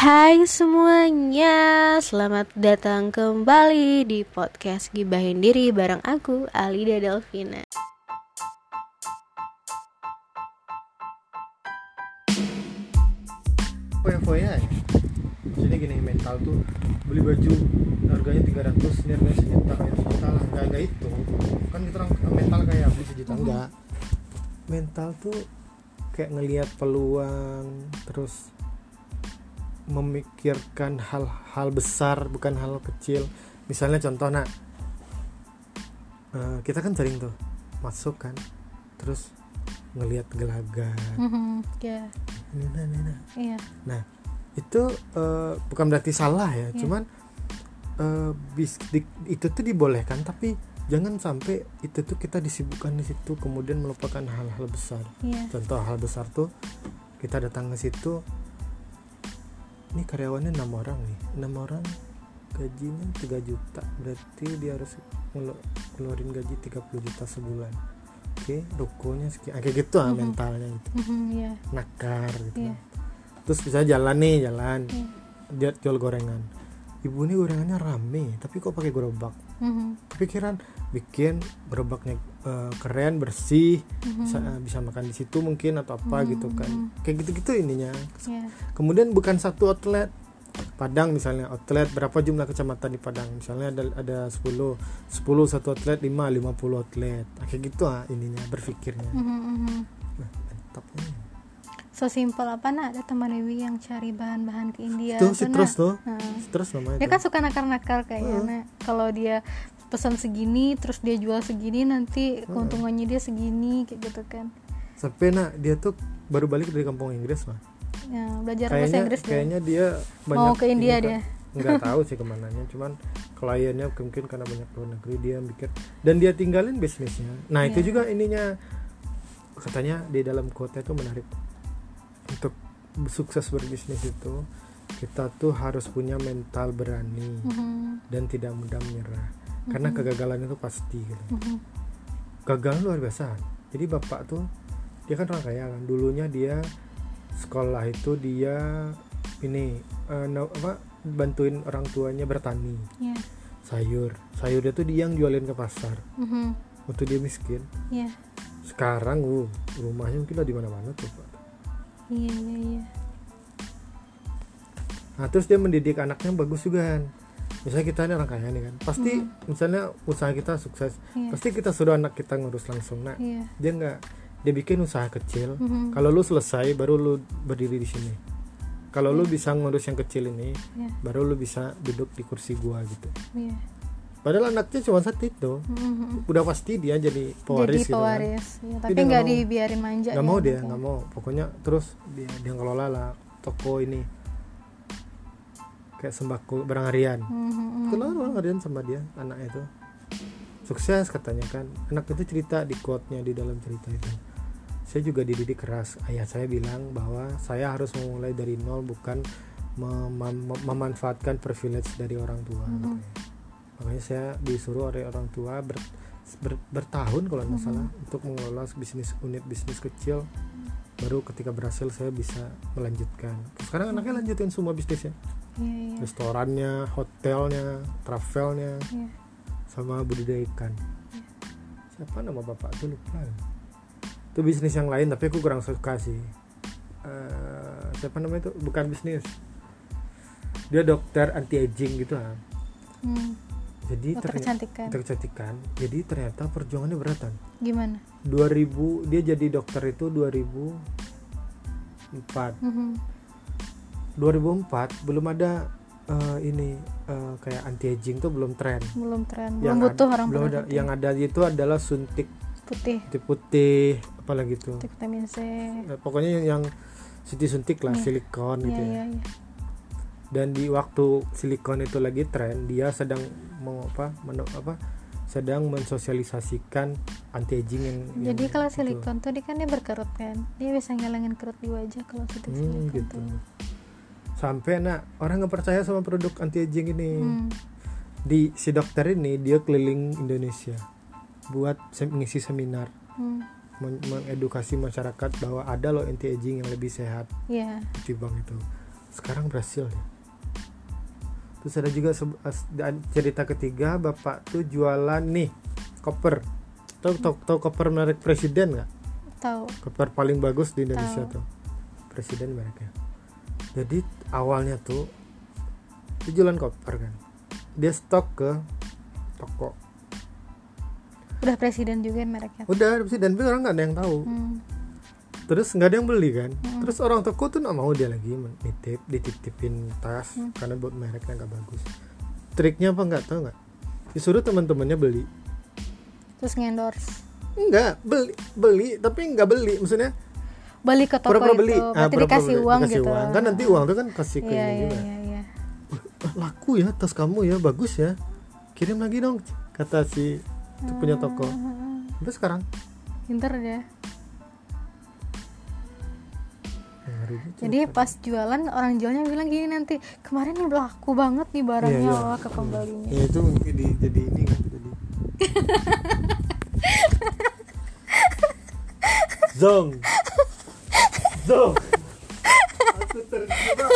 Hai semuanya, selamat datang kembali di podcast Gibahin Diri bareng aku, Alida Delvina. foya-foya ya? Jadi gini mental tuh beli baju harganya 300 ini harganya sejuta ya mental enggak enggak itu. Kan kita orang mental kayak beli sejuta? Enggak. Mental tuh kayak ngelihat peluang terus memikirkan hal-hal besar bukan hal kecil misalnya contoh nak eh, kita kan sering tuh masuk kan terus ngelihat gelagat Mhm, ya, Nina, Nina. iya, Nah, itu eh, bukan berarti salah ya, Iya. cuman eh, bis, di- itu tuh dibolehkan, tapi jangan sampai itu tuh kita disibukkan di situ, kemudian melupakan hal-hal besar. iya, Contoh hal besar tuh kita datang ke situ, ini karyawannya enam orang nih, enam orang gajinya 3 juta, berarti dia harus ngelu- ngeluarin gaji 30 juta sebulan. Oke, rukonya sekian, kayak gitu ah Mhm. mentalnya gitu, Mhm, iya, nakar gitu. Iya. Terus bisa jalan nih, jalan. Iya, dia jual gorengan. Ibu ini gorengannya rame tapi kok pakai gerobak Mhm, kepikiran bikin gerobaknya eh, keren bersih mhm, bisa, eh, bisa makan di situ mungkin atau apa Mhm, gitu kan. Mhm. kayak gitu-gitu ininya. Iya, kemudian bukan satu outlet. Padang misalnya outlet berapa jumlah kecamatan di Padang? Misalnya ada ada 10 10 satu outlet 5 50 outlet. Nah, kayak gitu ah ininya berpikirnya. Mhm, mhm. nah, So simpel apa nak? Ada teman Dewi yang cari bahan-bahan ke India. Tuh citrus Nak. tuh. Nah, citrus namanya dia tuh. kan suka nakar-nakar kayaknya Heeh. Nak. kalau dia pesan segini terus dia jual segini nanti keuntungannya dia segini kayak gitu kan. Sampai nak dia tuh baru balik dari kampung Inggris lah ya, belajar bahasa kayaknya Inggris dia kayaknya dia mau ke India dia. Nggak tahu sih ke mananya cuman kliennya mungkin karena banyak luar negeri dia mikir. Dan dia tinggalin bisnisnya. Nah itu Iya. juga ininya katanya di dalam quote itu menarik sukses berbisnis itu kita tuh harus punya mental berani Mhm, dan tidak mudah menyerah. Karena Mhm. kegagalan itu pasti gitu. Mhm, gagal luar biasa. Jadi bapak tuh dia kan orang kaya kan. Dulunya dia sekolah itu dia ini eh, no- apa bantuin orang tuanya bertani. Ya, sayur. Sayur itu dia yang jualin ke pasar. Mhm, waktu dia miskin. Ya, sekarang uh, rumahnya mungkin lah di mana-mana tuh pak iya, iya, iya, nah terus dia mendidik anaknya bagus juga kan misalnya kita ini orang kaya nih kan. Pasti misalnya usaha kita sukses iya, pasti kita suruh anak kita ngurus langsung nah iya, dia nggak dia bikin usaha kecil. Mhm, kalau lu selesai baru lu berdiri di sini. Kalau lu bisa ngurus yang kecil ini iya, baru lu bisa duduk di kursi gua gitu. Iya, padahal anaknya cuma satu itu. Mhm, udah pasti dia jadi jadi pewaris gitu kan. ya, tapi dia nggak dibiarin manja nggak mau dia nggak mau. Pokoknya terus dia dia ngelola lah toko ini. Kayak sembako barang harian. Mhm, mhm, keluar barang harian sama dia anaknya itu. Sukses katanya kan. Anak itu cerita di quote-nya di dalam cerita itu. Saya juga dididik keras. Ayah saya bilang bahwa saya harus memulai dari nol bukan mem- mem- memanfaatkan privilege dari orang tua Mhm. katanya. Makanya saya disuruh oleh orang tua ber, ber- bertahun kalau nggak salah untuk mengelola bisnis unit bisnis kecil. Baru ketika berhasil saya bisa melanjutkan. Sekarang anaknya lanjutin semua bisnisnya. Iya, iya, restorannya hotelnya travelnya iya. sama budidaya ikan. Siapa nama bapak? Tuh lupa. Itu bisnis yang lain tapi aku kurang suka sih. Eh, siapa namanya itu? Bukan bisnis. Dia dokter anti aging gitu ah Hmm, jadi kecantikan dokter kecantikan jadi ternyata perjuangannya beratan. Gimana? 2000 dia jadi dokter itu 2004 Mhm, 2004 belum ada eh, ini eh, kayak anti aging tuh belum tren. Belum tren. Belum Yang butuh ada- orang belum ada. yang ada itu adalah suntik. Putih. Putih putih apalagi tuh suntik vitamin C. Eh, pokoknya yang, yang suntik lah Iya. silikon iya gitu ya. iya iya dan di waktu silikon itu lagi tren dia sedang mau apa menu, apa sedang mensosialisasikan anti aging yang jadi yang kalau itu. silikon tuh dia kan dia berkerut kan? Dia bisa ngilangin kerut di wajah kalau suntik Hmm, silikon gitu. Tuh sampai nak orang nggak percaya sama produk anti aging ini. Hmm, di si dokter ini dia keliling Indonesia buat sem- mengisi seminar. Hmm, men- mengedukasi masyarakat bahwa ada loh anti aging yang lebih sehat iya. ketimbang itu. Sekarang berhasil ya terus ada juga cerita ketiga bapak tuh jualan nih koper. Tahu tahu, tahu koper merek presiden nggak? Tahu koper paling bagus di Indonesia Tahu. tuh. Presiden mereknya. Jadi awalnya tuh dia jualan koper kan. Dia stok ke toko. Udah presiden juga mereknya? Udah presiden. Tapi orang nggak ada yang tahu. Hmm. Terus nggak ada yang beli kan? Terus orang toko tuh nggak mau dia lagi nitip dititipin tas karena buat mereknya nggak bagus. Triknya apa nggak tahu nggak? Disuruh teman-temannya beli. Terus ngendorse Enggak, beli beli tapi nggak beli maksudnya beli ke toko itu beli. berarti Ah, pura-pura dikasih beli. uang Dikasih gitu. uang. kan nanti uang tuh kan kasih ke iya ini iya juga. iya iya. "Ah, laku ya tas kamu ya bagus ya. Kirim lagi dong kata si itu punya toko. Hmm, sampai sekarang. Pinter Ya, jadi pas jualan orang jualnya bilang gini nanti kemarin nih laku banget nih barangnya Iya, iya. wah ke pembelinya ya itu jadi jadi ini kan jadi. Zong. Zong. Aku terjebak